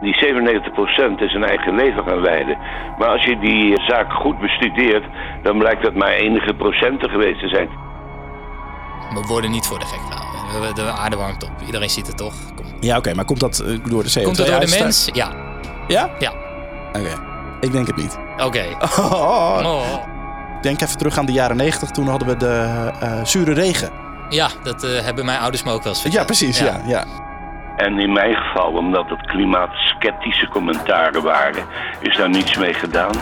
Die 97% is een eigen leven gaan leiden. Maar als je die zaak goed bestudeert, dan blijkt dat maar enige procenten geweest te zijn. We worden niet voor de gek gehouden. De aarde warmt op. Iedereen ziet het toch? Kom. Ja, oké, maar komt dat eh, door de CO2 Komt het door de mens? Ja. Ja? Ja. Oké. Ik denk het niet. Oké. Oh. Oh. Denk even terug aan de jaren 90. Toen hadden we de eh, zure regen. Ja, dat eh, hebben mijn ouders me ook wel eens verteld. Ja, precies. Ja. Ja, En in mijn geval, omdat het klimaatskeptische commentaren waren, is daar niets mee gedaan.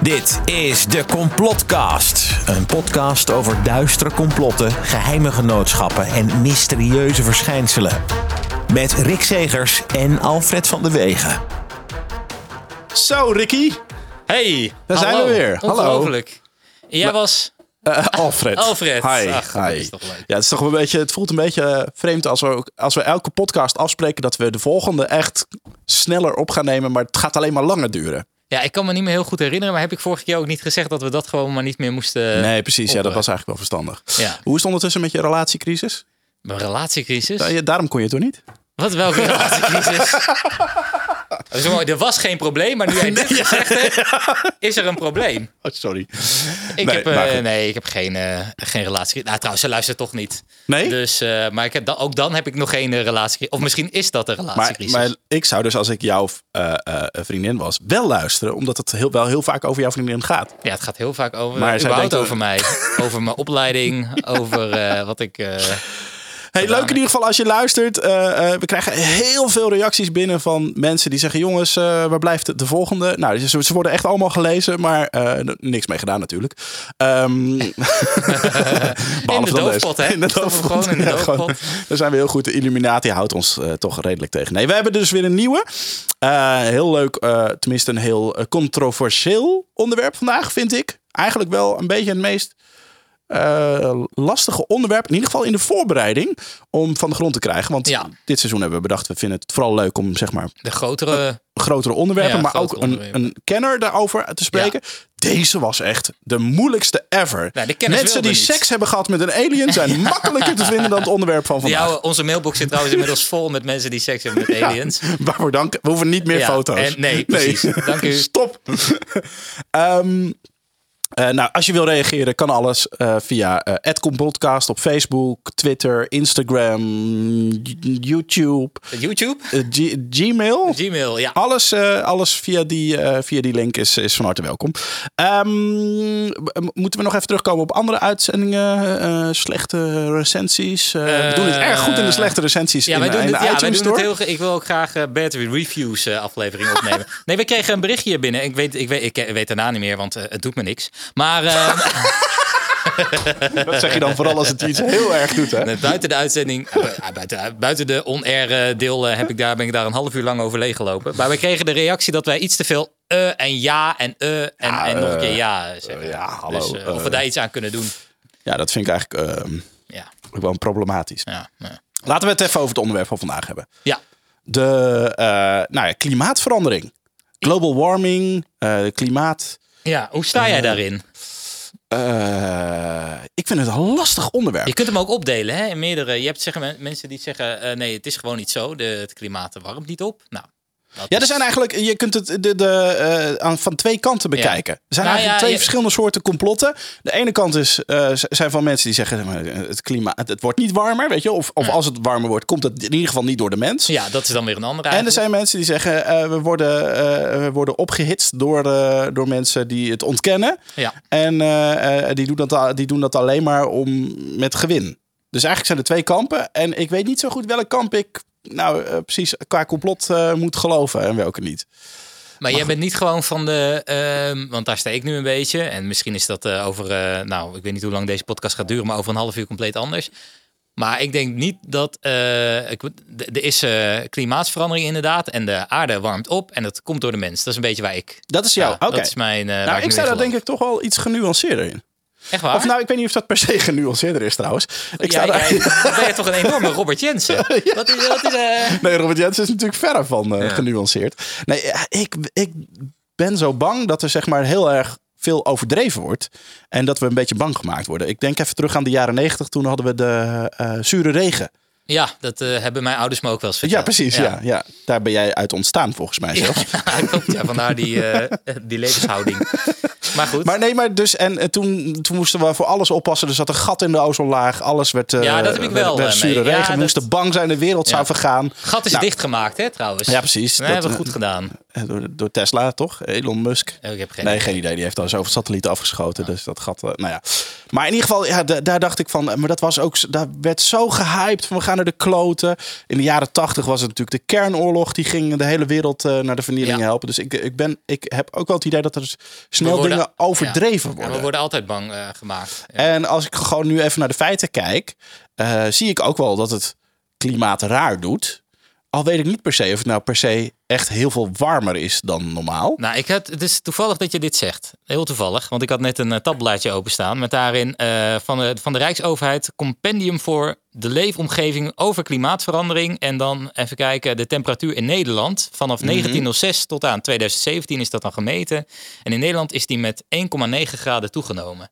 Dit is de Complotcast. Een podcast over duistere complotten, geheime genootschappen en mysterieuze verschijnselen. Met Rick Segers en Alfred van de Wegen. Zo, Ricky. Hey, Daar zijn hallo. we weer. Hallo. Jij was... Eh, Alfred. Alfred. Hi. Ach, Hi. Ja, het, is toch een beetje, het voelt een beetje vreemd als we, ook- als we elke podcast afspreken dat we de volgende echt sneller op gaan nemen. Maar het gaat alleen maar langer duren. Ja, ik kan me niet meer heel goed herinneren, maar heb ik vorige keer ook niet gezegd dat we dat gewoon maar niet meer moesten... nee, precies. Ja, dat was eigenlijk wel verstandig. Ja. Hoe is het ondertussen met je relatiecrisis? Een relatiecrisis? Daarom kon je het toch niet? Wat, welke relatiecrisis? Mooi. Er was geen probleem, maar nu jij dit gezegd hebt, is er een probleem. Oh, sorry. Ik Nee, heb, eh, maar nee, ik heb geen, eh, geen relatie. Nou, trouwens, ze luistert toch niet. Nee? Dus, eh, maar ik heb dan, ook dan heb ik nog geen relatie. Of misschien is dat een Maar, relatiecrisis. maar ik zou dus als ik jouw vriendin was, wel luisteren. Omdat het heel, wel heel vaak over jouw vriendin gaat. ja, het gaat heel vaak over, Maar zij denkt- over mij. over mijn opleiding, over wat ik... Hey, leuk in ieder geval als je luistert. Eh, eh, we krijgen heel veel reacties binnen van mensen die zeggen: Jongens, eh, waar blijft de, de volgende? Nou, ze, ze worden echt allemaal gelezen, maar niks mee gedaan natuurlijk. Ehm, in de doofpot, hè? In de doofpot. gewoon in de Ja, gewoon. doofpot. Daar zijn we heel goed. De Illuminati houdt ons toch redelijk tegen. Nee, we hebben dus weer een nieuwe. Heel leuk, tenminste een heel controversieel onderwerp vandaag, vind ik. Eigenlijk wel een beetje het meest eh, lastige onderwerp. In ieder geval in de voorbereiding om van de grond te krijgen. Want Ja. dit seizoen hebben we bedacht, we vinden het vooral leuk om zeg maar de grotere... grotere onderwerpen, Ja, maar ook grotere een, onderwerpen. een kenner daarover te spreken. Deze was echt de moeilijkste ever. Nou, Mensen die niet. seks hebben gehad met een alien zijn makkelijker te vinden dan het onderwerp van vandaag. Jouw, onze mailbox zit trouwens inmiddels vol met mensen die seks hebben met aliens. Waarvoor dank. We hoeven niet meer foto's. en- nee, precies. Dank u. Stop. Ehm, eh, nou, als je wil reageren, kan alles eh, via uh, Podcast op Facebook, Twitter, Instagram, YouTube, YouTube? eh, Gmail. Gmail, ja. Alles, eh, alles via, die, eh, via die link is, is van harte welkom. Ehm, moeten we nog even terugkomen op andere uitzendingen? eh, slechte recensies? Eh, we doen het erg goed in de slechte recensies Ja, in, wij eh, doen, in het, de ja, wij iTunes doen het Store. heel... ge- Ik wil ook graag eh Battery Reviews eh, aflevering opnemen. nee, we kregen een berichtje binnen. Ik weet, ik weet, ik weet daarna niet meer, want eh, het doet me niks. Maar eh, Dat zeg je dan vooral als het iets heel erg doet, hè? buiten de uitzending, eh, buiten, buiten de on-air eh, deel eh, heb ik daar, ben ik daar een half uur lang over leeggelopen. Maar we kregen de reactie dat wij iets te veel eh en ja en eh en, en nog een keer ja zeggen. ja, hallo, Dus, eh, of we eh. daar iets aan kunnen doen. Ja, dat vind ik eigenlijk ehm, Ja, ook wel problematisch. ja, ja. Laten we het even over het onderwerp van vandaag hebben. ja. De eh, nou ja, klimaatverandering. Global warming, eh, klimaat. Ja. Hoe sta jij daarin? Eh, ik vind het een lastig onderwerp. Je kunt hem ook opdelen hè, in meerdere. Je hebt zeggen, mensen die zeggen: eh, nee, het is gewoon niet zo. De, het klimaat warmt niet op. Nou, dat Ja, er zijn eigenlijk, je kunt het de, de, aan, van twee kanten bekijken. Er zijn Nou eigenlijk ja, twee je- verschillende soorten complotten. De ene kant is, eh, zijn van mensen die zeggen, het klimaat, het, wordt niet warmer, weet je. Of, of als het warmer wordt, komt het in ieder geval niet door de mens. Ja, dat is dan weer een andere. En er zijn mensen die zeggen, eh, we, worden, we worden opgehitst door, door mensen die het ontkennen. Ja. En die, doen dat, die doen dat alleen maar om, met gewin. Dus eigenlijk zijn er twee kampen. En ik weet niet zo goed welk kamp ik nou eh, precies qua complot eh, moet geloven en welke niet. Maar jij bent niet gewoon van de. ehm, want daar sta ik nu een beetje. En misschien is dat eh, over. nou, ik weet niet hoe lang deze podcast gaat duren, maar over een half uur compleet anders. Maar ik denk niet dat. er is klimaatsverandering inderdaad. En de aarde warmt op. En dat komt door de mens. Dat is een beetje waar ik. Dat is jou. Ja, Oké. Dat is mijn. Nou, ik sta daar denk ik toch wel iets genuanceerder in. Echt waar? Of nou, ik weet niet of dat per se genuanceerder is trouwens. Ik sta Ja, daar... dan ben je toch een enorme Robert Jensen? Wat is, wat is, eh, Nee, Robert Jensen is natuurlijk verre van eh, genuanceerd. Nee, ja, ik, ik ben zo bang dat er zeg maar heel erg veel overdreven wordt. En dat we een beetje bang gemaakt worden. Ik denk even terug aan de jaren negentig. Toen hadden we de eh, zure regen. Ja, dat eh, hebben mijn ouders me ook wel eens Ja, verteld. precies. Ja. Ja, Daar ben jij uit ontstaan volgens mij zelf. Ja, klopt. Ja, vandaar die, eh, die levenshouding. Maar goed. Maar nee, maar dus en, eh, toen, toen moesten we voor alles oppassen. Er zat een gat in de ozonlaag. Alles werd, eh, Ja, dat heb ik wel, werd, werd eh, zure mee. Ja, regen. We dat- moesten bang zijn, de wereld zou vergaan. gat is Nou, dichtgemaakt, hè, trouwens. Ja, precies. Dat, Dat, hebben we goed gedaan. Door, door Tesla, toch? Elon Musk. Oh, ik heb geen nee, idee. geen idee. Die heeft al zoveel satellieten afgeschoten. Dus dat gat, nou ja. Maar in ieder geval, ja, da- daar dacht ik van... Maar dat was ook... Daar werd zo gehyped van we gaan naar de kloten. In de jaren tachtig was het natuurlijk de kernoorlog. Die ging de hele wereld naar de vernieling Ja. helpen. Dus ik, ik, ben, ik heb ook wel het idee dat er snel worden- dingen overdreven Ja, worden. we worden altijd bang eh, gemaakt. Ja. En als ik gewoon nu even naar de feiten kijk, eh, zie ik ook wel dat het klimaat raar doet. Al weet ik niet per se of het nou per se echt heel veel warmer is dan normaal. Nou, ik had, het is toevallig dat je dit zegt. Heel toevallig. Want ik had net een eh, tabbladje openstaan. Met daarin eh, van, de, van de Rijksoverheid compendium voor de leefomgeving over klimaatverandering. En dan even kijken, de temperatuur in Nederland. Vanaf 1906 tot aan 2017 is dat dan gemeten. En in Nederland is die met 1,9 graden toegenomen.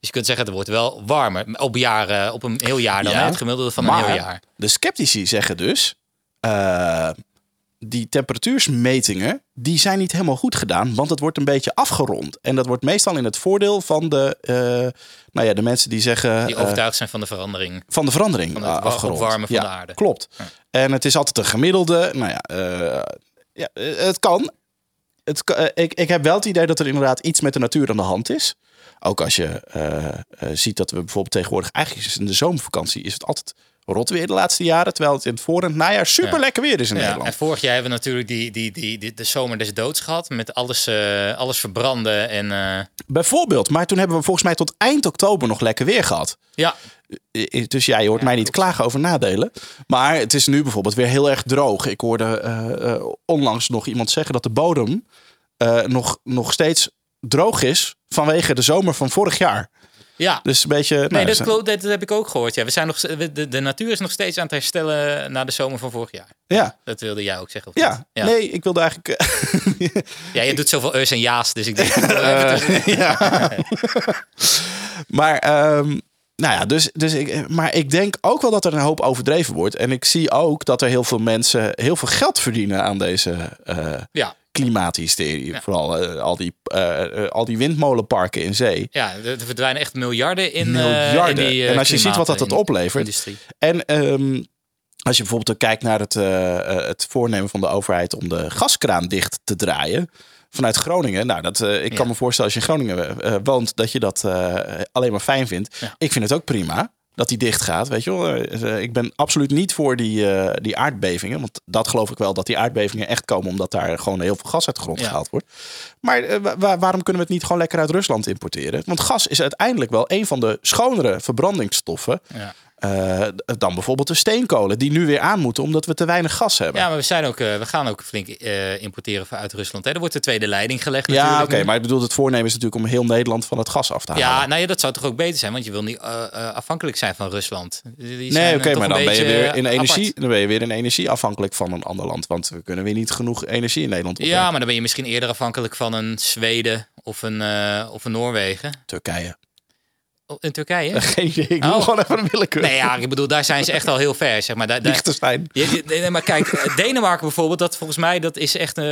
Dus je kunt zeggen, het wordt wel warmer. Op, jaren, op een heel jaar dan. Ja. Het gemiddelde van een maar heel jaar. de sceptici zeggen dus, eh, die temperatuursmetingen, die zijn niet helemaal goed gedaan, want het wordt een beetje afgerond. En dat wordt meestal in het voordeel van de, eh, nou ja, de mensen die zeggen... Die eh, overtuigd zijn van de verandering. van de verandering Van het eh, afgerond. opwarmen van ja, de aarde. Klopt. En het is altijd een gemiddelde. Nou ja, ja het kan. Het, ik, ik heb wel het idee dat er inderdaad iets met de natuur aan de hand is. Ook als je ziet dat we bijvoorbeeld tegenwoordig... Eigenlijk in de zomervakantie is het altijd rot weer de laatste jaren. Terwijl het in het voor- en het najaar super lekker weer is in Nederland. en vorig jaar hebben we natuurlijk die, die, die, die- de zomer des doods gehad. Met alles, eh, alles verbranden. En eh, Bijvoorbeeld. Maar toen hebben we volgens mij tot eind oktober nog lekker weer gehad. ja, Eh, Dus ja, je hoort mij niet klagen over nadelen. Maar het is nu bijvoorbeeld weer heel erg droog. Ik hoorde onlangs nog iemand zeggen dat de bodem nog, nog steeds droog is vanwege de zomer van vorig jaar. Ja. Dus een beetje. Nee, nou, dat, dus- klopt, dat, dat heb ik ook gehoord. Ja, we zijn nog, de, de natuur is nog steeds aan het herstellen na de zomer van vorig jaar. Ja, Dat wilde jij ook zeggen. Of ja. niet? nee, ik wilde eigenlijk. eh, ja, je doet zoveel eus en ja's, dus ik denk... Maar, ehm, nou ja, dus, dus ik, maar ik denk ook wel dat er een hoop overdreven wordt. En ik zie ook dat er heel veel mensen heel veel geld verdienen aan deze eh, ja, klimaathysterie. Ja. Vooral eh, al, die, eh, eh, al die windmolenparken in zee. ja, er er verdwijnen echt miljarden in, Miljarden. in die En als je ziet wat dat oplevert. industrie. En ehm, als je bijvoorbeeld ook kijkt naar het, het voornemen van de overheid om de gaskraan dicht te draaien. Vanuit Groningen. Nou, dat, ik kan me voorstellen als je in Groningen woont, dat je dat alleen maar fijn vindt. Ja. Ik vind het ook prima dat die dicht gaat. Weet je wel, Eh, eh, ik ben absoluut niet voor die, eh, die aardbevingen. Want dat geloof ik wel dat die aardbevingen echt komen omdat daar gewoon heel veel gas uit de grond Ja. gehaald wordt. Maar wa- wa- waarom kunnen we het niet gewoon lekker uit Rusland importeren? Want gas is uiteindelijk wel een van de schonere verbrandingsstoffen. Ja. Eh, dan bijvoorbeeld de steenkolen, die nu weer aan moeten omdat we te weinig gas hebben. Ja, maar we, zijn ook, eh, we gaan ook flink eh, importeren vanuit Rusland. Hè. Er wordt de tweede leiding gelegd Ja, oké, maar ik bedoel, het voornemen is natuurlijk om heel Nederland van het gas af te halen. Ja, nou ja, dat zou toch ook beter zijn, want je wil niet afhankelijk zijn van Rusland. Die nee, oké, maar dan ben je weer in energie, apart. dan ben je weer in energie afhankelijk van een ander land, want we kunnen weer niet genoeg energie in Nederland opwekken. Ja, maar dan ben je misschien eerder afhankelijk van een Zweden of een, of een Noorwegen. Turkije. Oh, In Turkije? Geen idee, ik doe Oh. gewoon even een willekeur. Nee, ja, ik bedoel, daar zijn ze echt al heel ver, zeg maar. Daar, daar, Liechtenstein. Nee, nee, maar kijk, eh, Denemarken bijvoorbeeld, dat volgens mij, dat is echt, eh,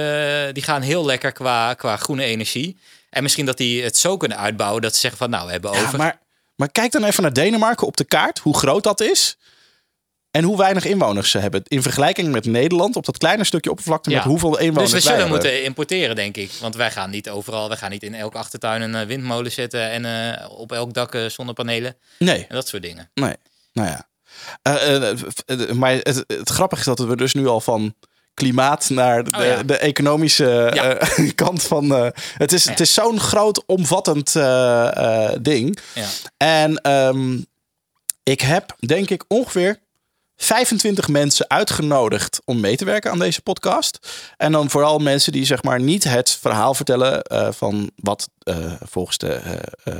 die gaan heel lekker qua, qua groene energie. En misschien dat die het zo kunnen uitbouwen dat ze zeggen van, nou, we hebben Ja, over. maar, maar kijk dan even naar Denemarken op de kaart, hoe groot dat is. En hoe weinig inwoners ze hebben. In vergelijking met Nederland, op dat kleine stukje oppervlakte, Ja. met hoeveel inwoners Dus we zullen hebben. moeten importeren, denk ik. Want wij gaan niet overal, wij gaan niet in elke achtertuin een eh, windmolen zetten en eh, op elk dak eh, zonnepanelen Nee, en dat soort dingen. nee. Nou ja. Maar het, het grappige is dat we dus nu al van klimaat naar de, Oh ja. de economische Ja. kant van... eh, het is, het is zo'n groot, omvattend eh, ding. Ja. En ehm, ik heb, denk ik, ongeveer 25 mensen uitgenodigd om mee te werken aan deze podcast. En dan vooral mensen die zeg maar niet het verhaal vertellen eh, van wat eh, volgens de, eh,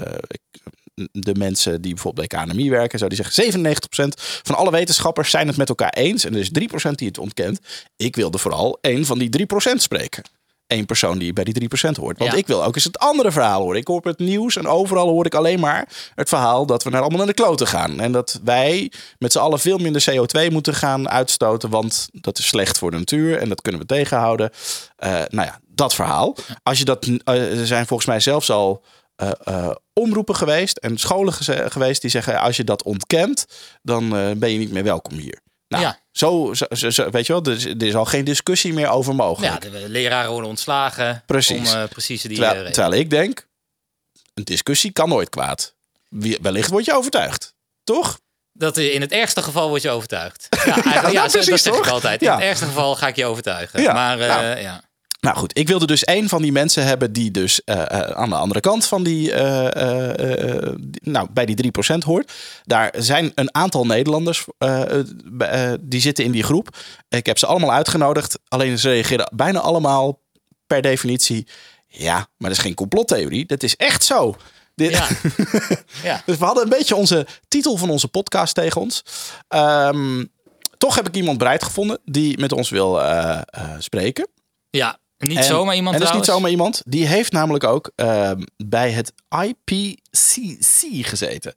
de mensen die bijvoorbeeld bij KNMI werken, zo die zeggen 97% van alle wetenschappers zijn het met elkaar eens. En er is 3% die het ontkent. Ik wilde vooral één van die 3% spreken. Één persoon die bij die 3% hoort. Want Ja. ik wil ook eens het andere verhaal horen. Ik hoor op het nieuws en overal hoor ik alleen maar het verhaal dat we naar allemaal naar de kloten gaan. En dat wij met z'n allen veel minder CO2 moeten gaan uitstoten, want dat is slecht voor de natuur en dat kunnen we tegenhouden. Eh, nou ja, dat verhaal. Als je dat, eh, er zijn volgens mij zelfs al eh, omroepen geweest en scholen geweest die zeggen: als je dat ontkent, dan ben je niet meer welkom hier. Nou, Ja. zo, zo, weet je wel, er is, er is al geen discussie meer over mogelijk. Ja, de leraren worden ontslagen. Precies. Om eh, precies die terwijl, eh, reden. terwijl ik denk, een discussie kan nooit kwaad. Wellicht word je overtuigd, toch? Dat eh, in het ergste geval word je overtuigd. Ja, eigenlijk, ja, nou, zo- precies, dat zeg ik altijd. In Ja. het ergste geval ga ik je overtuigen. Ja, Maar nou. ja. Nou goed, ik wilde dus een van die mensen hebben die dus eh, eh, aan de andere kant van die, eh, die- nou, bij die 3% hoort. Daar zijn een aantal Nederlanders die zitten in die groep. Ik heb ze allemaal uitgenodigd, alleen ze reageren bijna allemaal per definitie. Ja, maar dat is geen complottheorie, dat is echt zo. Dit, Ja. ja. Dus we hadden een beetje onze titel van onze podcast tegen ons. Ehm, toch heb ik iemand bereid gevonden die met ons wil spreken. ja, niet En- zomaar iemand En dat is niet zomaar iemand. Die heeft namelijk ook ehm, bij het IPCC gezeten.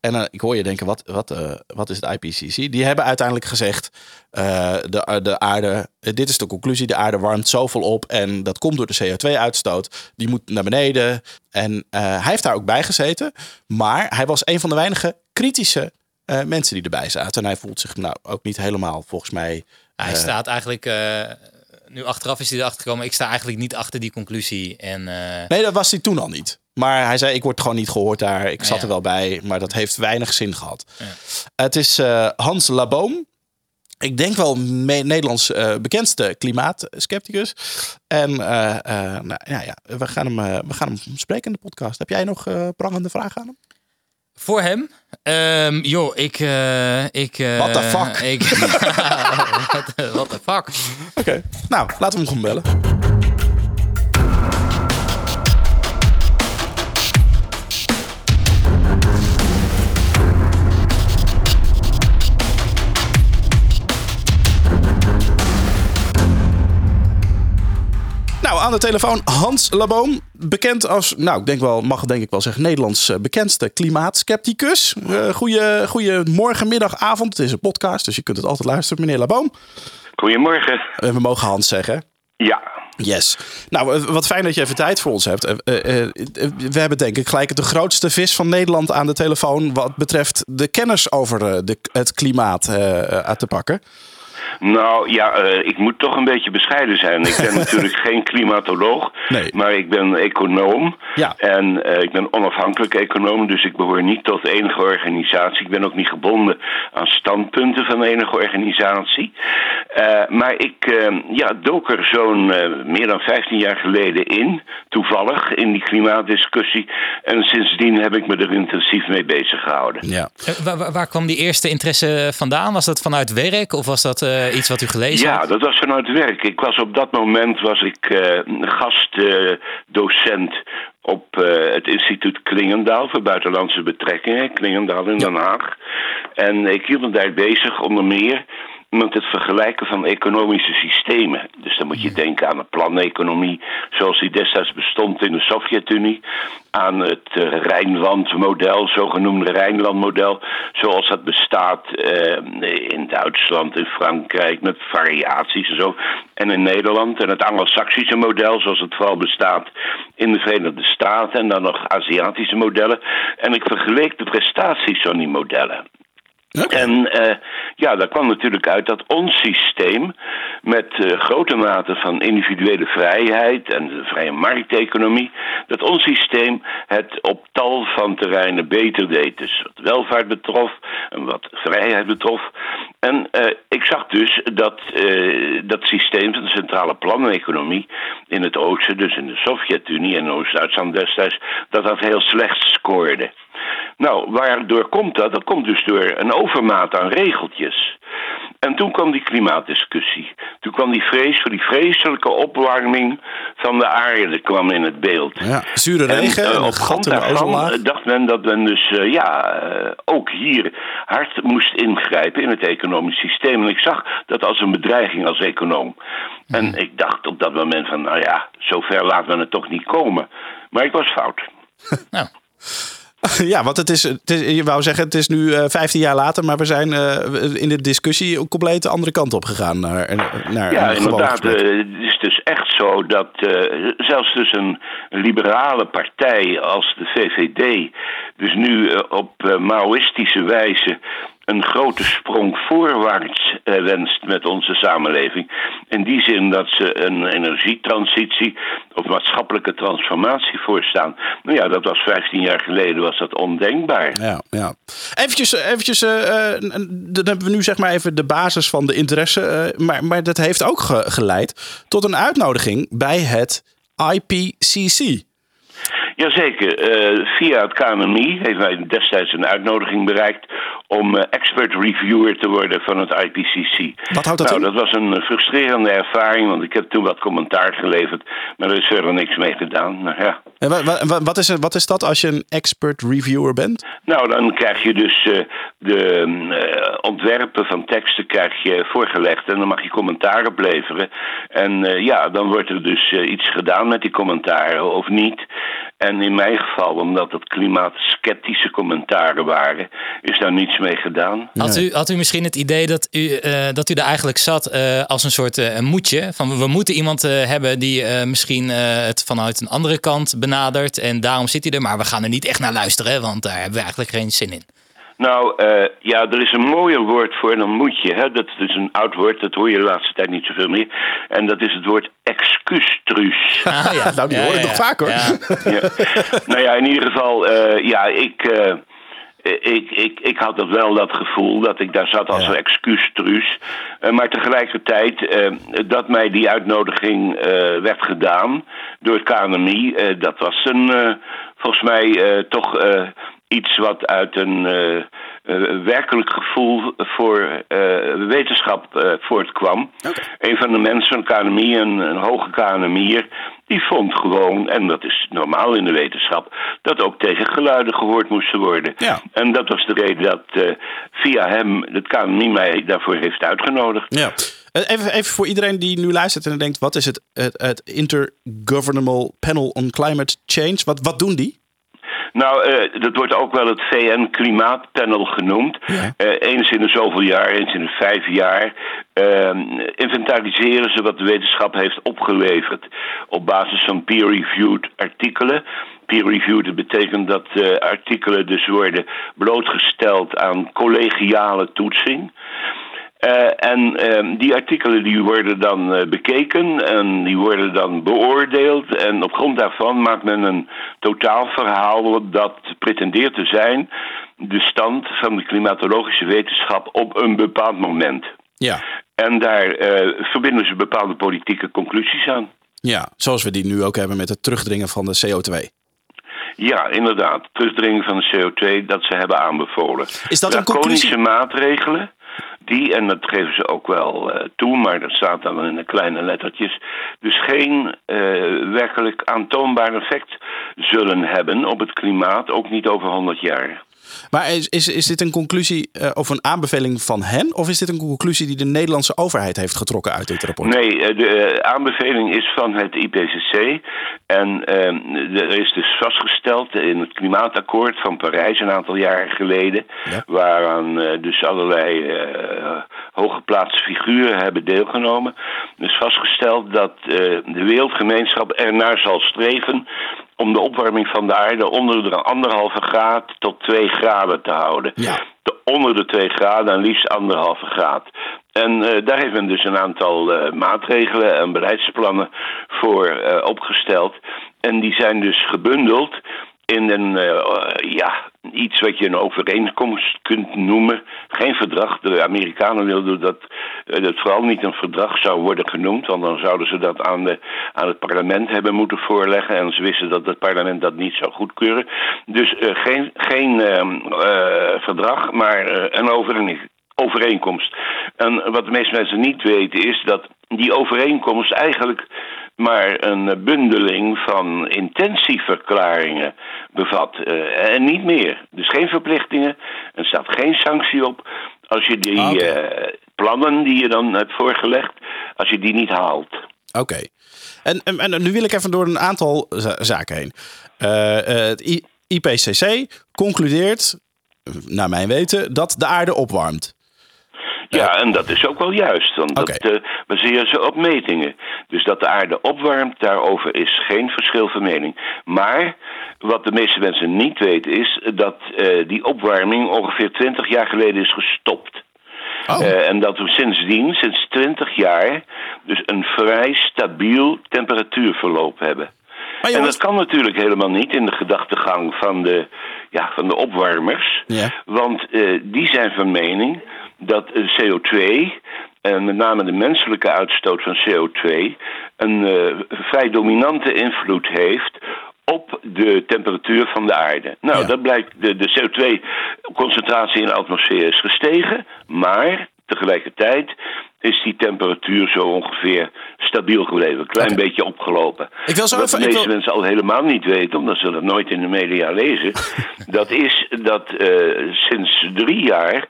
En eh, ik hoor je denken, wat, wat, eh, wat is het IPCC? Die hebben uiteindelijk gezegd, eh, de, de aarde, dit is de conclusie, de aarde warmt zoveel op en dat komt door de CO2-uitstoot. Die moet naar beneden. En eh, hij heeft daar ook bij gezeten. Maar hij was een van de weinige kritische eh, mensen die erbij zaten. En hij voelt zich nou ook niet helemaal, volgens mij... Hij staat eigenlijk... nu achteraf is hij erachter gekomen. Ik sta eigenlijk niet achter die conclusie. En eh, Nee, dat was hij toen al niet. Maar hij zei, ik word gewoon niet gehoord daar. Ik zat Ja. er wel bij, maar dat heeft weinig zin gehad. Ja. Het is eh, Hans Laboom. Ik denk wel Nederlands eh, bekendste klimaatskepticus. En nou, ja, ja, we, gaan hem, we gaan hem spreken in de podcast. Heb jij nog prangende vragen aan hem? Voor hem... ehm, joh, ik... eh ik eh, What the fuck? Ik, what, the, what the fuck? Oké, nou, laten we hem gewoon bellen. Nou, aan de telefoon Hans Laboom. Bekend als, nou, ik denk wel, mag denk ik wel zeggen, Nederlands eh, bekendste klimaatskepticus. Uh, goeie, middag, avond. Het is een podcast, dus je kunt het altijd luisteren, meneer Laboom. Goedemorgen. Eh, we mogen Hans zeggen. Ja, Yes. Nou, wat fijn dat je even tijd voor ons hebt. We hebben denk ik gelijk de grootste vis van Nederland aan de telefoon... wat betreft de kennis over de, het klimaat uit te pakken. Nou ja, eh, ik moet toch een beetje bescheiden zijn. Ik ben natuurlijk geen klimatoloog, Nee. maar ik ben econoom. Ja. En eh, ik ben onafhankelijk econoom, dus ik behoor niet tot enige organisatie. Ik ben ook niet gebonden aan standpunten van enige organisatie. Eh, maar ik ja, dook er zo'n meer dan 15 jaar geleden in, toevallig, in die klimaatdiscussie. En sindsdien heb ik me er intensief mee bezig gehouden. Ja. Waar kwam die eerste interesse vandaan? Was dat vanuit werk of was dat eh, iets wat u gelezen Ja, had? dat was vanuit werk. Ik was op dat moment was ik eh, gastdocent op eh, het instituut Klingendaal voor buitenlandse betrekkingen, Klingendaal in Den Haag. En ik hield me daar bezig onder meer met het vergelijken van economische systemen. Dus dan moet je denken aan de planeconomie zoals die destijds bestond in de Sovjet-Unie, aan het eh, Rijnlandmodel, zogenoemde Rijnlandmodel, zoals dat bestaat eh, in Duitsland, in Frankrijk, met variaties en zo, en in Nederland. En het Anglo-Saxische model, zoals het vooral bestaat in de Verenigde Staten, en dan nog Aziatische modellen. En ik vergeleek de prestaties van die modellen. En eh, ja, daar kwam natuurlijk uit dat ons systeem met eh, grote mate van individuele vrijheid en de vrije markteconomie, dat ons systeem het op tal van terreinen beter deed. Dus wat welvaart betrof en wat vrijheid betrof. En eh, ik zag dus dat dat systeem van de centrale planeconomie in het oosten, dus in de Sovjet-Unie en Oost-Duitsland destijds, dat dat heel slecht scoorde. Nou, waardoor komt dat? Dat komt dus door een overmaat aan regeltjes. En toen kwam die klimaatdiscussie. Toen kwam die vrees voor die vreselijke opwarming van de aarde kwam in het beeld. Ja, zure En, regen, en op grond daarvan eh, dacht men dat men dus eh, ja, eh, ook hier hard moest ingrijpen in het economisch systeem. En ik zag dat als een bedreiging als econoom. En ik dacht op dat moment van, nou ja, zover laten we het toch niet komen. Maar ik was fout. Nou, Ja, want het is, het is, je wou zeggen, het is nu eh 15 jaar later, maar we zijn eh, in de discussie een compleet andere kant op gegaan. Naar, naar Ja, inderdaad. eh, het is dus echt zo dat eh, zelfs dus een liberale partij als de VVD... dus nu eh, op eh, Maoïstische wijze een grote sprong voorwaarts eh, wenst met onze samenleving. In die zin dat ze een energietransitie of maatschappelijke transformatie voorstaan. Nou ja, dat was 15 jaar geleden was dat ondenkbaar. Ja, ja. Eventjes, eventjes eh, eh, dan hebben we nu zeg maar even de basis van de interesse. eh, maar, maar dat heeft ook ge- geleid tot een uitnodiging bij het IPCC. Jazeker, eh via het KNMI heeft wij destijds een uitnodiging bereikt om eh, expert reviewer te worden van het IPCC. Wat houdt dat nou, in? dat was een frustrerende ervaring, want ik heb toen wat commentaar geleverd, maar er is verder niks mee gedaan. Nou, ja. En wa- wa- wa- wat, is, wat is dat als je een expert reviewer bent? nou, dan krijg je dus eh, de ontwerpen van teksten krijg je voorgelegd en dan mag je commentaar opleveren. En ja, dan wordt er dus iets gedaan met die commentaren of niet. En in mijn geval, omdat het klimaatsceptische commentaren waren, is daar niets mee gedaan. had, u, had u misschien het idee dat u, eh, dat u er eigenlijk zat eh, als een soort eh, een moedje? Van we moeten iemand eh, hebben die eh, misschien eh, het vanuit een andere kant benadert. En daarom zit hij er. Maar we gaan er niet echt naar luisteren, want daar hebben we eigenlijk geen zin in. Nou, eh, ja, er is een mooier woord voor dan moet je. Hè? Dat is een oud woord, dat hoor je de laatste tijd niet zoveel meer. En dat is het woord excuustruus. Ah, ja. Nou, die hoor ik toch vaak, hoor. Ja. ja. Nou ja, in ieder geval, eh, ja, ik, eh, ik, ik, ik had dat wel dat gevoel dat ik daar zat als Ja. een excuustruus. Eh, maar tegelijkertijd dat mij die uitnodiging eh, werd gedaan door het KNMI, eh, dat was een, eh, volgens mij eh, toch eh, iets wat uit een eh, eh, werkelijk gevoel voor eh, wetenschap voortkwam. Een van de mensen van KNMI, een, een hoge KNMI'er, die vond gewoon, en dat is normaal in de wetenschap, dat ook tegengeluiden gehoord moesten worden. Ja. En dat was de reden dat via hem het KNMI mij daarvoor heeft uitgenodigd. Ja. Even, even voor iedereen die nu luistert en denkt: wat is het, het, het Intergovernmental Panel on Climate Change? Wat, wat doen die? Nou, eh, dat wordt ook wel het VN-klimaatpanel genoemd. Ja. Eh, eens in de zoveel jaar, eens in de vijf jaar. eh, inventariseren ze wat de wetenschap heeft opgeleverd. op basis van peer-reviewed artikelen. Peer-reviewed betekent dat eh, artikelen dus worden blootgesteld aan collegiale toetsing. Eh, en ehm, die artikelen die worden dan eh, bekeken en die worden dan beoordeeld. En op grond daarvan maakt men een totaalverhaal dat pretendeert te zijn de stand van de klimatologische wetenschap op een bepaald moment. Ja. En daar eh, verbinden ze bepaalde politieke conclusies aan. ja, zoals we die nu ook hebben met het terugdringen van de CO2. Ja, inderdaad. Terugdringen van de CO2 dat ze hebben aanbevolen. Is dat een conclusie? maatregelen. Die, en dat geven ze ook wel eh, toe, maar dat staat dan in de kleine lettertjes. Dus geen eh, werkelijk aantoonbaar effect zullen hebben op het klimaat, ook niet over 100 jaar. Maar is, is, is dit een conclusie eh, of een aanbeveling van hen? Of is dit een conclusie die de Nederlandse overheid heeft getrokken uit dit rapport? Nee, eh, de eh, aanbeveling is van het IPCC. En eh, er is dus vastgesteld in het klimaatakkoord van Parijs een aantal jaren geleden. Ja. Waaraan dus allerlei hooggeplaatste figuren hebben deelgenomen. Dus vastgesteld dat de wereldgemeenschap ernaar zal streven om de opwarming van de aarde onder de anderhalve graad tot twee graden te houden. Ja. De- onder de 2 graden en liefst anderhalve graad. En eh, daar heeft men dus een aantal eh, maatregelen en beleidsplannen voor eh, opgesteld. En die zijn dus gebundeld in een, ja, iets wat je een overeenkomst kunt noemen. Geen verdrag. De Amerikanen wilden dat eh, dat vooral niet een verdrag zou worden genoemd. Want dan zouden ze dat aan, de, aan het parlement hebben moeten voorleggen. En ze wisten dat het parlement dat niet zou goedkeuren. Dus eh, geen, geen ehm, eh, verdrag, maar eh, een overeen- overeenkomst. En wat de meeste mensen niet weten is dat die overeenkomst eigenlijk maar een bundeling van intentieverklaringen bevat. Uh, en niet meer. Dus geen verplichtingen. Er staat geen sanctie op. Als je die Ah, uh, plannen die je dan hebt voorgelegd, als je die niet haalt. Oké. En, en, en nu wil ik even door een aantal za- zaken heen. Eh, eh, het IPCC concludeert, naar mijn weten, dat de aarde opwarmt. Ja, en dat is ook wel juist, want Oké. dat eh, baseren ze op metingen. Dus dat de aarde opwarmt, daarover is geen verschil van mening. Maar wat de meeste mensen niet weten is dat eh, die opwarming ongeveer 20 jaar geleden is gestopt. Oh, Eh, en dat we sindsdien, sinds 20 jaar, dus een vrij stabiel temperatuurverloop hebben. En dat kan natuurlijk helemaal niet in de gedachtegang van de, ja, van de opwarmers. Ja. Want die zijn van mening dat eh, CO2, en met name de menselijke uitstoot van CO2, een eh, vrij dominante invloed heeft op de temperatuur van de aarde. Nou, Ja. dat blijkt, de, de CO2-concentratie in de atmosfeer is gestegen, maar tegelijkertijd is die temperatuur zo ongeveer stabiel gebleven. Een klein beetje opgelopen. Ik wil zo Wat even- de meeste wil- mensen al helemaal niet weten, omdat ze dat nooit in de media lezen. dat is dat eh, sinds drie jaar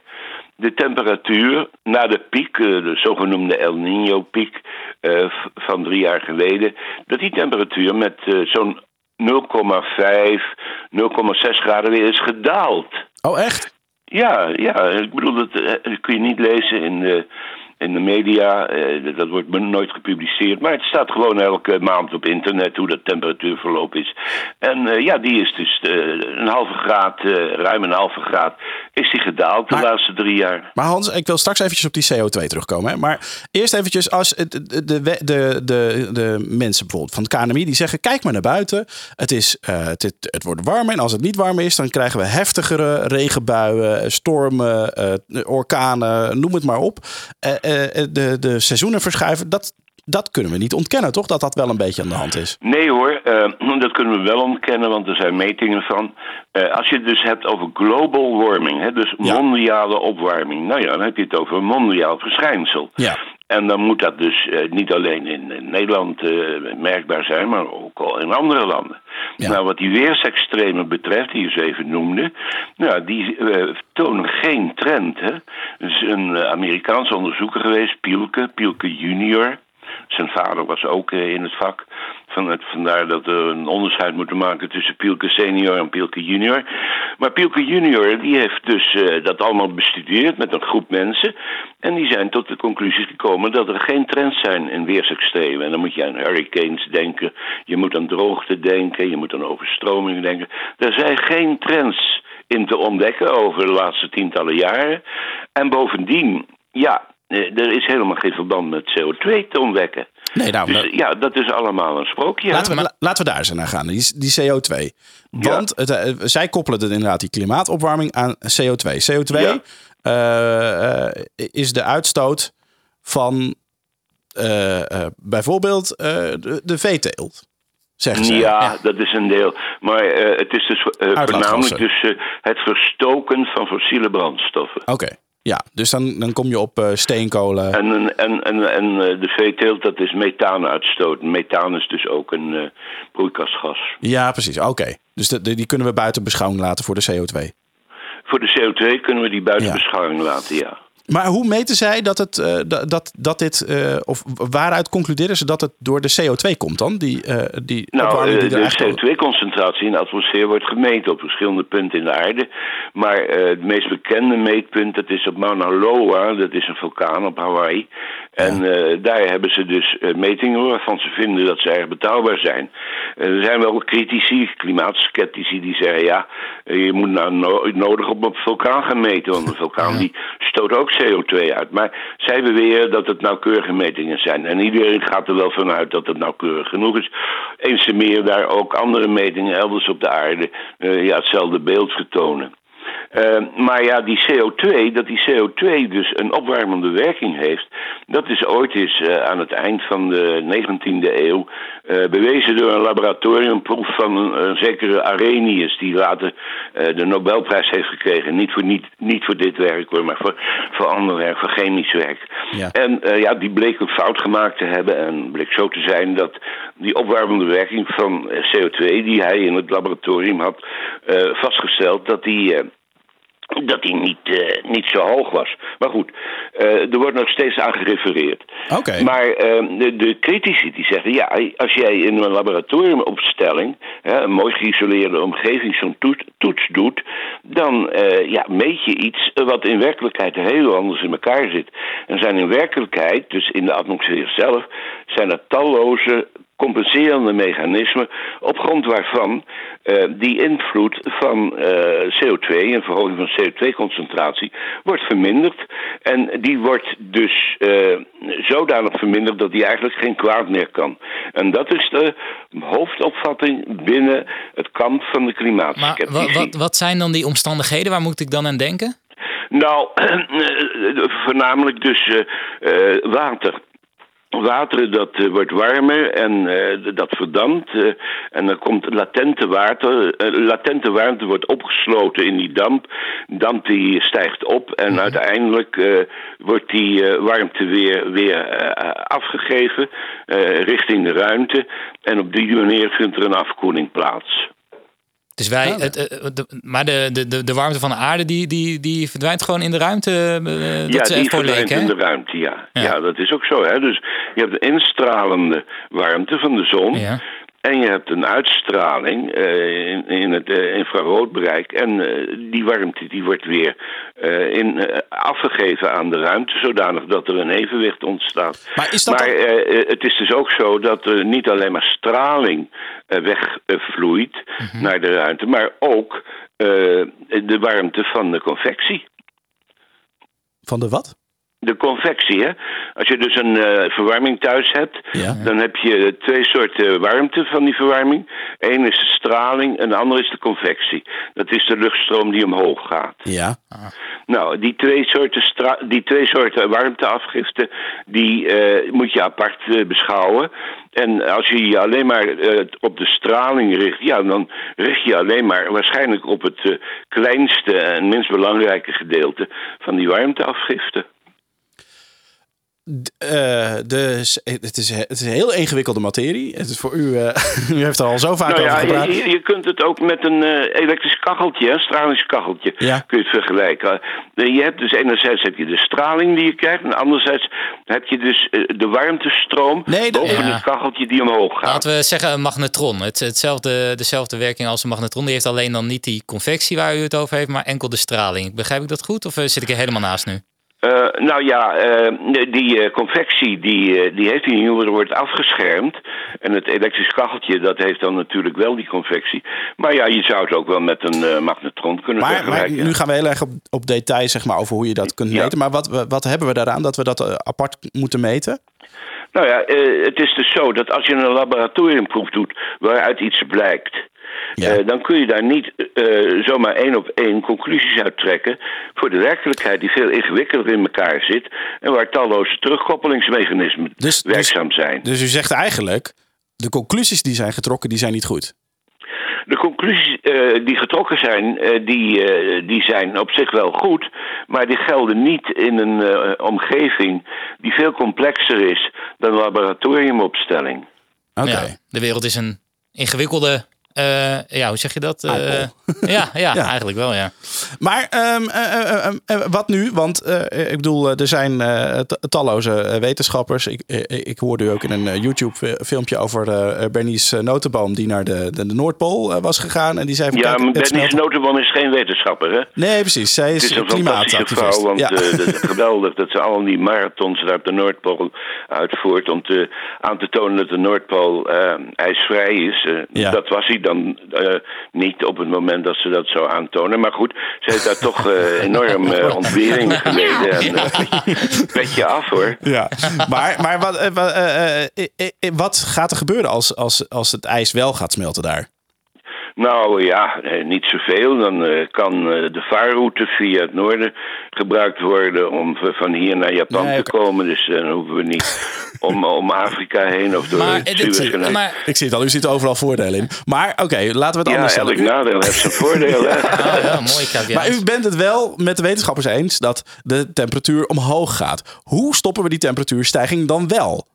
de temperatuur na de piek, eh, de zogenoemde El Nino-piek eh, van drie jaar geleden, dat die temperatuur met eh, zo'n 0,5, 0,6 graden weer is gedaald. oh echt? Ja, ja, ik bedoel, dat kun je niet lezen in de, in de media. eh, dat wordt nooit gepubliceerd. Maar het staat gewoon elke maand op internet hoe dat temperatuurverloop is. En eh, ja, die is dus eh, een halve graad, ruim een halve graad, is die gedaald de laatste drie jaar. Maar Hans, ik wil straks eventjes op die CO2 terugkomen. Hè? Maar eerst eventjes als de, de, de, de, de, mensen bijvoorbeeld van het KNMI... die zeggen, kijk maar naar buiten. Het, is, het, het, wordt warmer. En als het niet warmer is, dan krijgen we heftigere regenbuien... stormen, orkanen, noem het maar op. Eh, eh, de, de seizoenen verschuiven. Dat, dat kunnen we niet ontkennen, toch? Dat dat wel een beetje aan de hand is. Nee hoor, eh, dat kunnen we wel ontkennen, want er zijn metingen van. Als je het dus hebt over global warming, hè, dus Ja. mondiale opwarming, nou ja, dan heb je het over een mondiaal verschijnsel. Ja. En dan moet dat dus eh, niet alleen in, in Nederland eh, merkbaar zijn, maar ook al in andere landen. Ja. Nou, wat die weersextremen betreft, die je ze even noemde, nou, die eh, tonen geen trend. Hè. Er is een Amerikaans onderzoeker geweest, Pielke, Pielke junior. Zijn vader was ook in het vak. Vandaar dat we een onderscheid moeten maken tussen Pielke senior en Pielke junior. Maar Pielke junior die heeft dus eh, dat allemaal bestudeerd met een groep mensen. En die zijn tot de conclusie gekomen dat er geen trends zijn in weersextremen. En dan moet je aan hurricanes denken, je moet aan droogte denken, je moet aan overstromingen denken. Er zijn geen trends in te ontdekken over de laatste tientallen jaren. En bovendien, ja, eh, er is helemaal geen verband met CO2 te ontdekken. Nee, nou, Dus ja, dat is allemaal een sprookje. Laten we, la- laten we daar eens naar gaan, die, die CO2. Want het, eh, zij koppelen het inderdaad die klimaatopwarming aan CO2. CO2 Ja. eh, eh, is de uitstoot van eh, eh, bijvoorbeeld eh, de, de veeteelt. Zeggen ze. Ja, dat is een deel. Maar eh, het is dus eh, voornamelijk dus, eh, het verstoken van fossiele brandstoffen. Oké. Ja, dus dan, dan kom je op eh, steenkolen. En, en, en, en eh, de veeteelt, dat is methaanuitstoot. Methaan is dus ook een eh, broeikasgas. Ja, precies. Oké. Dus de, de- die kunnen we buiten beschouwing laten voor de CO2. Voor de CO2 kunnen we die buiten Ja. beschouwing laten, ja. Maar hoe meten zij dat, het, eh, dat, dat, dit, eh, of waaruit concluderen ze dat het door de CO2 komt dan? Die, eh, die Nou, die de eigenlijk... CO2-concentratie in de atmosfeer wordt gemeten op verschillende punten in de aarde. Maar het meest bekende meetpunt, dat is op Mauna Loa, dat is een vulkaan op Hawaii. En eh, daar hebben ze dus eh, metingen waarvan ze vinden dat ze erg betrouwbaar zijn. Er zijn wel critici, klimaatskeptici, die zeggen ja, eh, je moet nou no- nodig op een vulkaan gaan meten. Want een vulkaan die stoot ook CO2 uit. Maar zij beweren dat het nauwkeurige metingen zijn. En iedereen gaat er wel vanuit dat het nauwkeurig genoeg is. Eens te meer daar ook andere metingen elders op de aarde ja, hetzelfde beeld vertonen. Uh, maar ja, die CO2, dat die CO2 dus een opwarmende werking heeft, dat is ooit eens uh, aan het eind van de 19e eeuw uh, bewezen door een laboratoriumproef van een, een zekere Arrhenius, die later de Nobelprijs heeft gekregen. Niet voor, niet, niet voor dit werk hoor, maar voor, voor ander werk, voor chemisch werk. Ja. En ja, die bleek een fout gemaakt te hebben en bleek zo te zijn dat die opwarmende werking van CO2, die hij in het laboratorium had vastgesteld, dat die dat hij niet, uh, niet zo hoog was. Maar goed, uh, er wordt nog steeds aan gerefereerd. Okay. Maar uh, de, de, critici die zeggen... ja, als jij in een laboratoriumopstelling... Hè, een mooi geïsoleerde omgeving zo'n toets, toets doet... dan ja, meet je iets wat in werkelijkheid heel anders in elkaar zit. En zijn in werkelijkheid, dus in de atmosfeer zelf... zijn er talloze compenserende mechanismen op grond waarvan uh, die invloed van uh, CO2 en verhoging van CO2-concentratie wordt verminderd. En die wordt dus uh, zodanig verminderd dat die eigenlijk geen kwaad meer kan. En dat is de hoofdopvatting binnen het kamp van de klimaatskeptici. Maar wat, wat zijn dan die omstandigheden? Waar moet ik dan aan denken? Nou, voornamelijk dus water water dat uh, wordt warmer en uh, dat verdampt. Uh, en dan komt latente water. latente warmte wordt opgesloten in die damp. Damp die stijgt op en mm -hmm. uiteindelijk wordt die warmte weer, weer afgegeven richting de ruimte. En op die manier vindt er een afkoeling plaats. Dus wij, het, de, maar de, de, de warmte van de aarde die, die, die verdwijnt gewoon in de ruimte. Uh, dat ja, die verdwijnt in de ruimte, ja. ja. ja. dat is ook zo. Hè? Dus je hebt de instralende warmte van de zon. Ja. En je hebt een uitstraling uh, in, in, het uh, infraroodbereik. En uh, die warmte die wordt weer in, afgegeven aan de ruimte, zodanig dat er een evenwicht ontstaat. Maar, is dat maar het is dus ook zo dat er niet alleen maar straling wegvloeit mm -hmm. naar de ruimte, maar ook de warmte van de convectie. Van de wat? De convectie. Hè? Als je dus een uh, verwarming thuis hebt, dan heb je twee soorten warmte van die verwarming. Eén is de straling en de andere is de convectie. Dat is de luchtstroom die omhoog gaat. Ja. Nou, die twee soorten, die twee soorten warmteafgifte, die uh, moet je apart uh, beschouwen. En als je je alleen maar op de straling richt, ja, dan richt je alleen maar waarschijnlijk op het kleinste en minst belangrijke gedeelte van die warmteafgifte. Uh, dus het is, het is een heel ingewikkelde materie. Het is voor u, uh, u heeft er al zo vaak nou over gepraat. Je, je, kunt het ook met een uh, elektrisch kacheltje, een stralingskacheltje, ja. kun je het vergelijken. je hebt dus enerzijds heb je de straling die je krijgt, en anderzijds heb je dus de warmtestroom nee, de, boven ja. het kacheltje die omhoog gaat. Laten we zeggen een magnetron. Het, hetzelfde, dezelfde werking als een magnetron. Die heeft alleen dan niet die convectie waar u het over heeft, maar enkel de straling. Begrijp ik dat goed of zit ik er helemaal naast nu? Uh, nou ja, uh, die uh, convectie die, die heeft in ieder wordt afgeschermd. En het elektrisch kacheltje dat heeft dan natuurlijk wel die convectie. Maar ja, je zou het ook wel met een magnetron kunnen maar, vergelijken. Maar nu gaan we heel erg op, op detail zeg maar, over hoe je dat kunt meten. Ja. Maar wat, wat hebben we daaraan dat we dat apart moeten meten? Nou ja, het is dus zo dat als je een laboratoriumproef doet waaruit iets blijkt... Ja. Uh, dan kun je daar niet uh, zomaar één op één conclusies uit trekken voor de werkelijkheid die veel ingewikkelder in elkaar zit en waar talloze terugkoppelingsmechanismen dus, werkzaam dus, zijn. Dus u zegt eigenlijk, de conclusies die zijn getrokken, die zijn niet goed? De conclusies uh, die getrokken zijn, uh, die, uh, die zijn op zich wel goed, maar die gelden niet in een omgeving die veel complexer is dan een laboratoriumopstelling. Oké. Ja, de wereld is een ingewikkelde uh, ja, hoe zeg je dat? Uh, ja, ja, ja, eigenlijk wel, ja. Maar um, uh, wat nu? Want ik bedoel, er zijn talloze wetenschappers. Ik, ik hoorde u ook in een YouTube-filmpje over Bernice Notenboom... die naar de, de, de Noordpool was gegaan. En die zei van, ja, maar Bernice Notenboom is geen wetenschapper, hè? Nee, precies. Zij is, het is een klimaatactivist. Vrouw, want ja. het is geweldig dat ze al die marathons daar op de Noordpool uitvoert... om te, aan te tonen dat de Noordpool ijsvrij is. Ja. Dat was hij dan uh, niet op het moment dat ze dat zou aantonen. Maar goed, ze heeft daar toch uh, enorm uh, ontbering geleden. En, petje af hoor. Ja, maar, maar wat, wat gaat er gebeuren als, als, als het ijs wel gaat smelten daar? Nou ja, eh, niet zoveel. Dan eh, kan eh, de vaarroute via het noorden gebruikt worden om van hier naar Japan Nee, te komen. Dus dan hoeven we niet om, om Afrika heen of door Maar, het dit- maar Ik zie het al, u ziet overal voordelen in. Maar oké, laten we het Ja, anders stellen. elk U- nadeel heeft zijn voordeel. Hè? Ja, mooi caveat. Maar u bent het wel met de wetenschappers eens dat de temperatuur omhoog gaat. Hoe stoppen we die temperatuurstijging dan wel?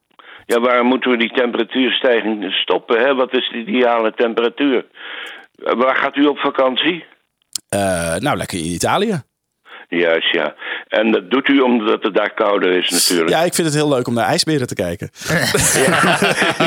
Ja, waarom moeten we die temperatuurstijging stoppen? Hè? Wat is de ideale temperatuur? Waar gaat u op vakantie? Eh, nou, lekker in Italië. Juist, ja. En dat doet u omdat het daar kouder is natuurlijk. Ja, ik vind het heel leuk om naar ijsberen te kijken.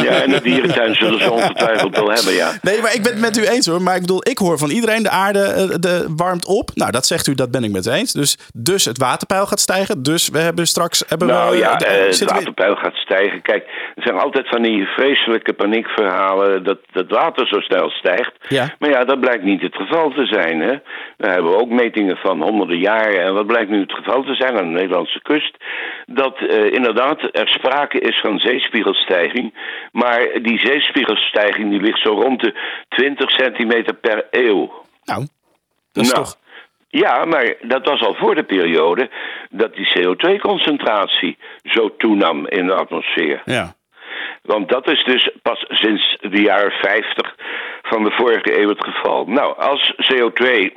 Ja, en de dierentuin zullen ze ongetwijfeld wel hebben, ja. Nee, maar ik ben het met u eens hoor. Maar ik bedoel, ik hoor van iedereen de aarde eh, de, warmt op. Nou, dat zegt u, dat ben ik met u eens. Dus, dus het waterpeil gaat stijgen. Dus we hebben straks... Hebben Nou we, ja, de- eh, het we- waterpeil gaat stijgen. Kijk, er zijn altijd van die vreselijke paniekverhalen dat het water zo snel stijgt. Ja. Maar ja, dat blijkt niet het geval te zijn. Hè? Daar hebben we ook metingen van honderden jaren. En wat blijkt nu het geval te zijn aan de Nederlandse kust? Dat eh, inderdaad er sprake is van zeespiegelstijging. Maar die zeespiegelstijging die ligt zo rond de 20 centimeter per eeuw. Nou, dat is Nou, toch... Ja, maar dat was al voor de periode dat die CO2-concentratie zo toenam in de atmosfeer. Ja. Want dat is dus pas sinds de jaren 50 van de vorige eeuw het geval. Nou, als CO2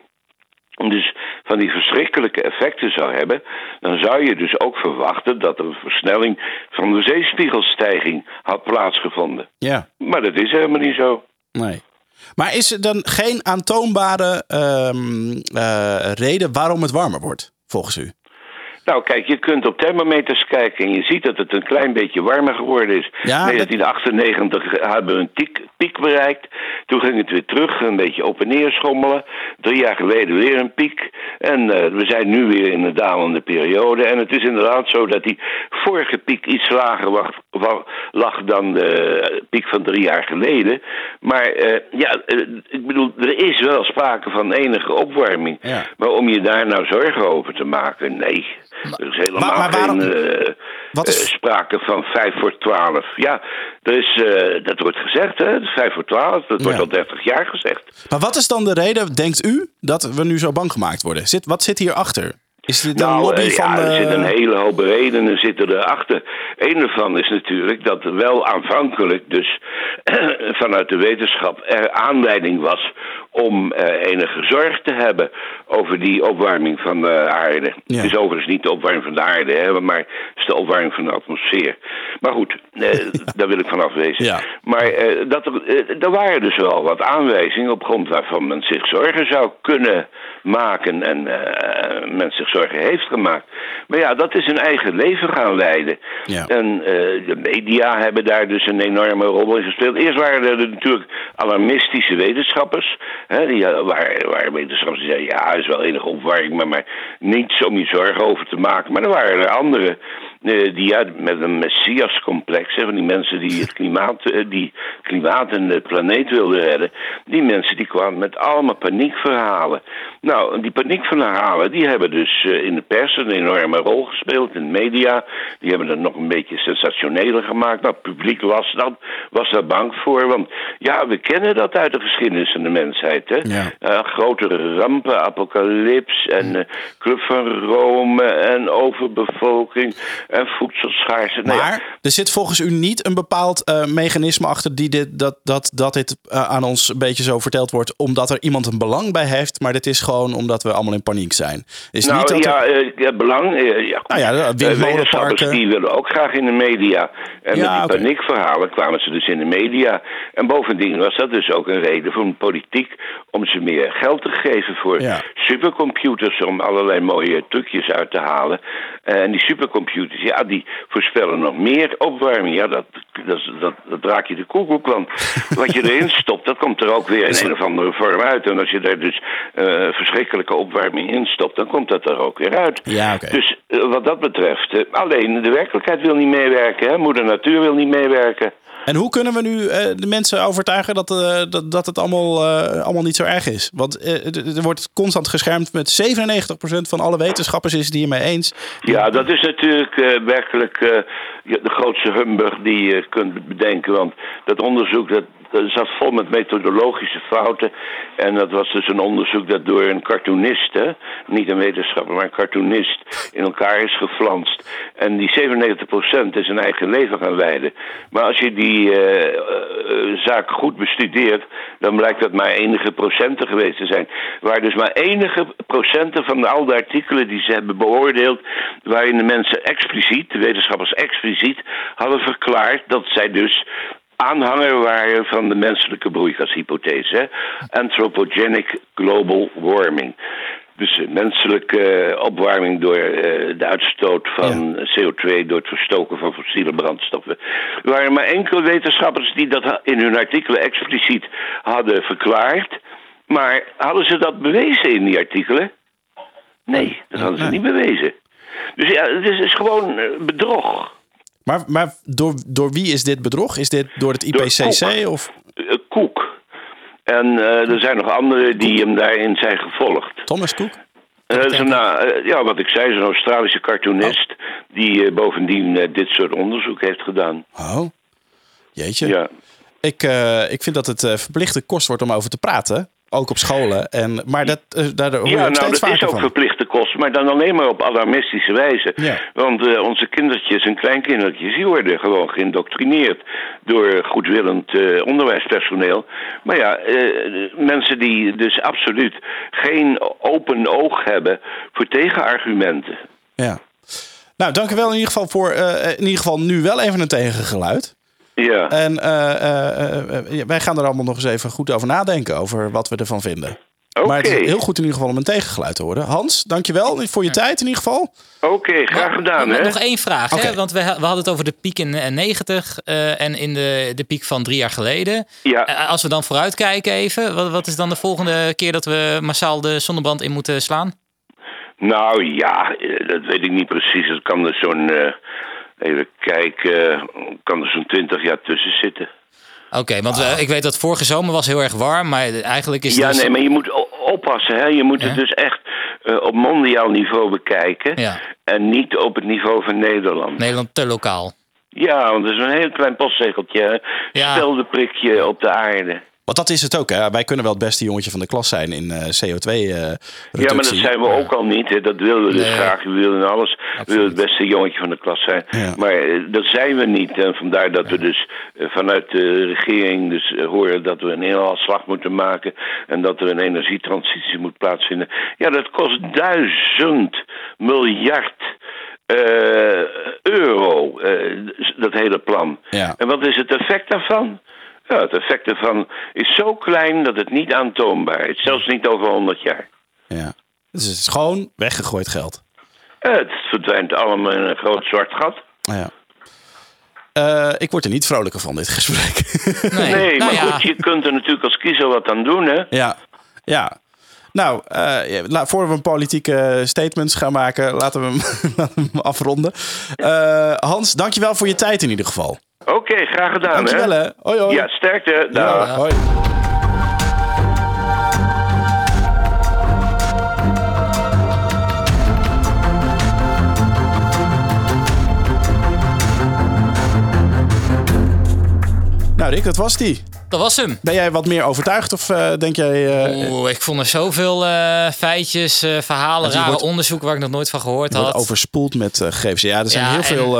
dus van die verschrikkelijke effecten zou hebben, dan zou je dus ook verwachten dat er een versnelling van de zeespiegelstijging had plaatsgevonden. Ja, Maar dat is helemaal niet zo. nee. Maar is er dan geen aantoonbare ehm, eh, reden waarom het warmer wordt, volgens u? Nou, kijk, je kunt op thermometers kijken en je ziet dat het een klein beetje warmer geworden is. Ja, In 1998 hebben we een piek, piek bereikt. Toen ging het weer terug, een beetje op en neer schommelen. Drie jaar geleden weer een piek. En eh, we zijn nu weer in een dalende periode. En het is inderdaad zo dat die vorige piek iets lager lag, dan de piek van drie jaar geleden. Maar eh, ja, eh, ik bedoel, er is wel sprake van enige opwarming. Ja. Maar om je daar nou zorgen over te maken, nee. Er is helemaal maar waarom- geen eh, Wat is- eh, sprake van 5 voor 12. Ja, er is, eh, dat wordt gezegd, hè? 5 voor 12, dat wordt al 30 jaar gezegd. Maar wat is dan de reden, denkt u, dat we nu zo bang gemaakt worden? Zit, wat zit hierachter? Is dit een Nou, lobby eh, van... ja, er eh, zitten een hele hoop redenen zitten erachter. Een daarvan is natuurlijk dat er wel aanvankelijk, dus vanuit de wetenschap, er aanleiding was om eh, enige zorg te hebben over die opwarming van de aarde. Ja. Het is overigens niet de opwarming van de aarde, hè, maar het is de opwarming van de atmosfeer. Maar goed, eh, daar wil ik van afwezen. Ja. Maar eh, dat er, eh, er waren dus wel wat aanwijzingen op grond waarvan men zich zorgen zou kunnen maken en eh, men zich zorgen heeft gemaakt. Maar ja, dat is een eigen leven gaan leiden. Ja. En eh, de media hebben daar dus een enorme rol in gespeeld. Eerst waren er natuurlijk alarmistische wetenschappers. Hè, die eh, waren, waren wetenschappers die zeiden, ja, is wel enige opwarming, maar, maar niets om je zorgen over te maken. Maar er waren er anderen die ja, met een messiascomplex, hè, van die mensen die het klimaat, eh, die klimaat en de planeet wilden redden, die mensen die kwamen met allemaal paniekverhalen. Nou, die paniekverhalen, die hebben dus eh, in de pers een enorme rol gespeeld, in de media. Die hebben het nog een beetje sensationeler gemaakt. Nou, het publiek was, dat, was daar bang voor, want ja, we kennen dat uit de geschiedenis van de mensheid. Hè? Ja. Eh, grotere rampen, apocalyps en Club van Rome en overbevolking en voedselschaarste. Nou ja, Maar er zit volgens u niet een bepaald eh, mechanisme achter die dit, dat, dat, dat dit eh, aan ons een beetje zo verteld wordt, omdat er iemand een belang bij heeft, maar dit is gewoon omdat we allemaal in paniek zijn. Is nou niet dat ja, er- eh, ja, belang. ja, Nou ja, windmolenparken. die willen ook graag in de media. En Ja, met die paniekverhalen kwamen ze dus in de media. En bovendien was dat dus ook een reden voor de politiek om ze meer geld te geven voor supercomputers. Om allerlei mooie trucjes uit te halen. En die supercomputers, ja, die voorspellen nog meer opwarming. Ja, dat, dat, dat, dat raak je de koekoek. Want wat je erin stopt, dat komt er ook weer in een of andere vorm uit. En als je daar dus eh, verschrikkelijke opwarming in stopt, dan komt dat er ook weer uit. Ja. Dus eh, wat dat betreft, eh, alleen de werkelijkheid wil niet meewerken. Hè? Moeder Natuur wil niet meewerken. En hoe kunnen we nu eh, de mensen overtuigen dat, eh, dat, dat het allemaal, eh, allemaal niet zo erg is? Want er wordt constant geschermd met 97% van alle wetenschappers is het hiermee eens. Ja, dat is natuurlijk werkelijk de grootste humbug die je kunt bedenken. Want dat onderzoek, dat, zat vol met methodologische fouten. En dat was dus een onderzoek dat door een cartoonist, niet een wetenschapper, maar een cartoonist, in elkaar is geflanst. En die 97% is zijn eigen leven gaan leiden. Maar als je die eh, eh, zaak goed bestudeert, dan blijkt dat maar enige procenten geweest te zijn. Waar dus maar enige procenten van al de artikelen die ze hebben beoordeeld, waarin de mensen expliciet, de wetenschappers expliciet, hadden verklaard dat zij dus aanhanger waren van de menselijke broeikashypothese. Anthropogenic global warming. Dus eh, menselijke eh, opwarming door eh, de uitstoot van CO2 door het verstoken van fossiele brandstoffen. Er waren maar enkele wetenschappers die dat in hun artikelen expliciet hadden verklaard. Maar hadden ze dat bewezen in die artikelen? Nee, dat hadden ze niet bewezen. Dus ja, het is, gewoon bedrog. Maar, maar door, door wie is dit bedrog? Is dit door het Door IPCC? Koek. Of Eh, Koek. En eh, er zijn nog anderen die hem daarin zijn gevolgd. Thomas Cook? Eh, ja, wat ik zei, is een Australische cartoonist. Die bovendien dit soort onderzoek heeft gedaan. Oh, jeetje. Ja. Ik, ik vind dat het verplichte kost wordt om over te praten. Ook op scholen. En, maar dat, eh, daar hoor Ja, nou, steeds dat is ook van. verplichte kosten, maar dan alleen maar op alarmistische wijze. Ja. Want eh, onze kindertjes en kleinkindertjes, die worden gewoon geïndoctrineerd door goedwillend eh, onderwijspersoneel. Maar ja, mensen die dus absoluut geen open oog hebben voor tegenargumenten. Ja. Nou, dank u wel in ieder geval voor in ieder geval nu wel even een tegengeluid. Ja. En eh, eh, eh, wij gaan er allemaal nog eens even goed over nadenken. Over wat we ervan vinden. Oké, Maar het is heel goed in ieder geval om een tegengeluid te horen. Hans, dankjewel voor je tijd in ieder geval. Oké, graag gedaan, Nog- hè? Nog één vraag, hè? want we, we hadden het over de piek in eh, 90 eh, en in de, de piek van drie jaar geleden. Ja. Als we dan vooruitkijken even, wat, wat is dan de volgende keer dat we massaal de zonnebrand in moeten slaan? Nou ja, dat weet ik niet precies. Het kan er zo'n, eh, even kijken, kan er zo'n twintig jaar tussen zitten. Oké, want eh, ik weet dat vorige zomer was heel erg warm, maar eigenlijk is het Ja, dus- nee, maar je moet oppassen. Hè? Je moet het dus echt eh, op mondiaal niveau bekijken. Ja. En niet op het niveau van Nederland. Nederland te lokaal. Ja, want het is een heel klein postzegeltje. Ja. Speldenprikje op de aarde. Want dat is het ook. Hè? Wij kunnen wel het beste jongetje van de klas zijn in eh, CO2-reductie. Ja, maar dat zijn we ook al niet. Hè. Dat willen we dus Nee. graag. We willen alles. We willen het beste jongetje van de klas zijn. Ja. Maar eh, dat zijn we niet. En vandaar dat we dus eh, vanuit de regering dus eh, horen dat we een inhaalslag moeten maken. En dat er een energietransitie moet plaatsvinden. Ja, dat kost duizend miljard eh, euro. eh, dat hele plan. Ja. En wat is het effect daarvan? Ja, het effect daarvan is zo klein dat het niet aantoonbaar is. Zelfs niet over 100 jaar. Ja. Dus het is gewoon weggegooid geld. Het verdwijnt allemaal in een groot zwart gat. Nou ja. Eh, ik word er niet vrolijker van, dit gesprek. Nee, Nee, nou maar ja. goed, je kunt er natuurlijk als kiezer wat aan doen, hè? ja, ja. Nou, eh, ja, la- voor we een politieke statements gaan maken, laten we hem, laten we hem afronden. Eh, Hans, dankjewel voor je tijd in ieder geval. Oké, graag gedaan, Dankjewel hè? hè. Hoi hoi. Ja, sterkte. Ja, Dag. hoi. Nou Rick, dat was die. Dat was hem. Ben jij wat meer overtuigd of eh, denk jij... eh, Oeh, ik vond er zoveel eh, feitjes, verhalen, rare wordt- onderzoeken waar ik nog nooit van gehoord had. overspoeld met gegevens. Ja, er zijn Ja, heel veel...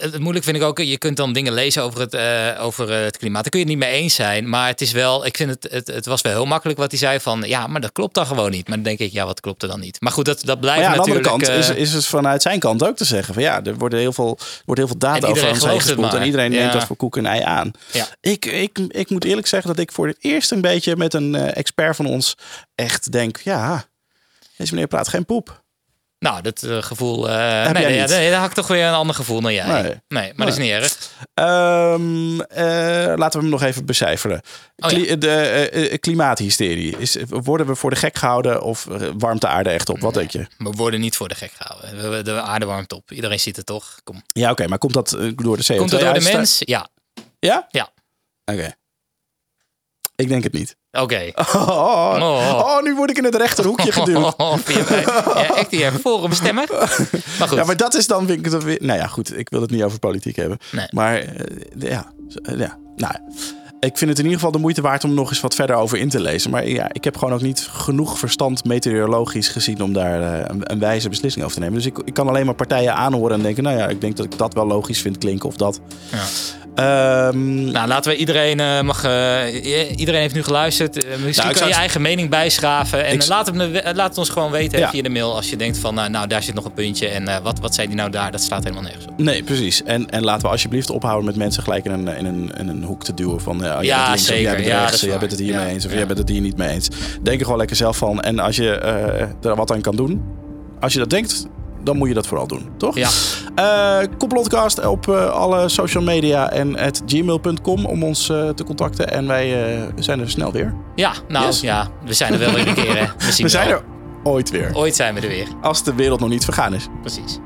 het moeilijk vind ik ook, je kunt dan dingen lezen over het, over het klimaat. Daar kun je het niet mee eens zijn. Maar het is wel, ik vind het, het, het was wel heel makkelijk wat hij zei van, ja, maar dat klopt dan gewoon niet. Maar dan denk ik, ja, wat klopt er dan niet? Maar goed, dat, dat blijft ja, aan de andere kant is, is het vanuit zijn kant ook te zeggen van ja, er worden heel veel, wordt heel veel data over ons heen gespoeld en iedereen neemt dat voor koek en ei aan. Ja. Ik, ik, ik moet eerlijk zeggen dat ik voor het eerst een beetje met een eh, expert van ons echt denk, ja, deze meneer praat geen poep. Nou, dat eh, gevoel... jij nee, nee, daar had ik toch weer een ander gevoel dan jij. Nee. Nee, maar dat is niet erg. Ehm, eh, laten we hem nog even becijferen. Oh, ja. Kli- de klimaathysterie. Is, worden we voor de gek gehouden of warmt de aarde echt op? Wat denk je? We worden niet voor de gek gehouden. De aarde warmt op. Iedereen ziet het toch? Kom. Ja, oké, maar komt dat door de CO2 Komt het door de mens? Ja. Ja? Ja. Oké. Ik denk het niet. Oké. Oh, oh, Oh. oh, nu word ik in het rechterhoekje geduwd. Mij- ja, echt die forumstemmer. Maar goed. Ja, maar dat is dan weer. Nou ja, goed, ik wil het niet over politiek hebben. Nee. Maar eh, ja, eh, ja. Nou, ik vind het in ieder geval de moeite waard om nog eens wat verder over in te lezen. Maar ja, ik heb gewoon ook niet genoeg verstand meteorologisch gezien om daar eh, een, een wijze beslissing over te nemen. Dus ik, ik kan alleen maar partijen aanhoren en denken, nou ja, ik denk dat ik dat wel logisch vind klinken of dat. Ja. Ehm, Nou, laten we iedereen eh, mag. eh, iedereen heeft nu geluisterd. Eh, misschien Nou, kan je het- eigen mening bijschaven. En laat, eh, laat het ons gewoon weten Ja. via de mail. Als je denkt van, nou, nou daar zit nog een puntje. En wat, wat zei die nou daar? Dat staat helemaal nergens op. Nee, precies. En, en laten we alsjeblieft ophouden met mensen gelijk in een, in een, in een hoek te duwen van... oh, jij Ja, links, zeker. jij bent Ja, rechts, jij bent het hier mee eens of jij bent het hier niet mee eens. Denk er gewoon lekker zelf van. En als je er wat aan kan doen, als je dat denkt, dan moet je dat vooral doen, toch? Ja. Complotcast op eh, alle social media en at gmail.com om ons eh, te contacten. En wij zijn er snel weer. Ja, nou Yes. ja, we zijn er wel weer een keer. Hè. We, zien We zijn wel. er ooit weer. Ooit zijn we er weer. Als de wereld nog niet vergaan is. Precies.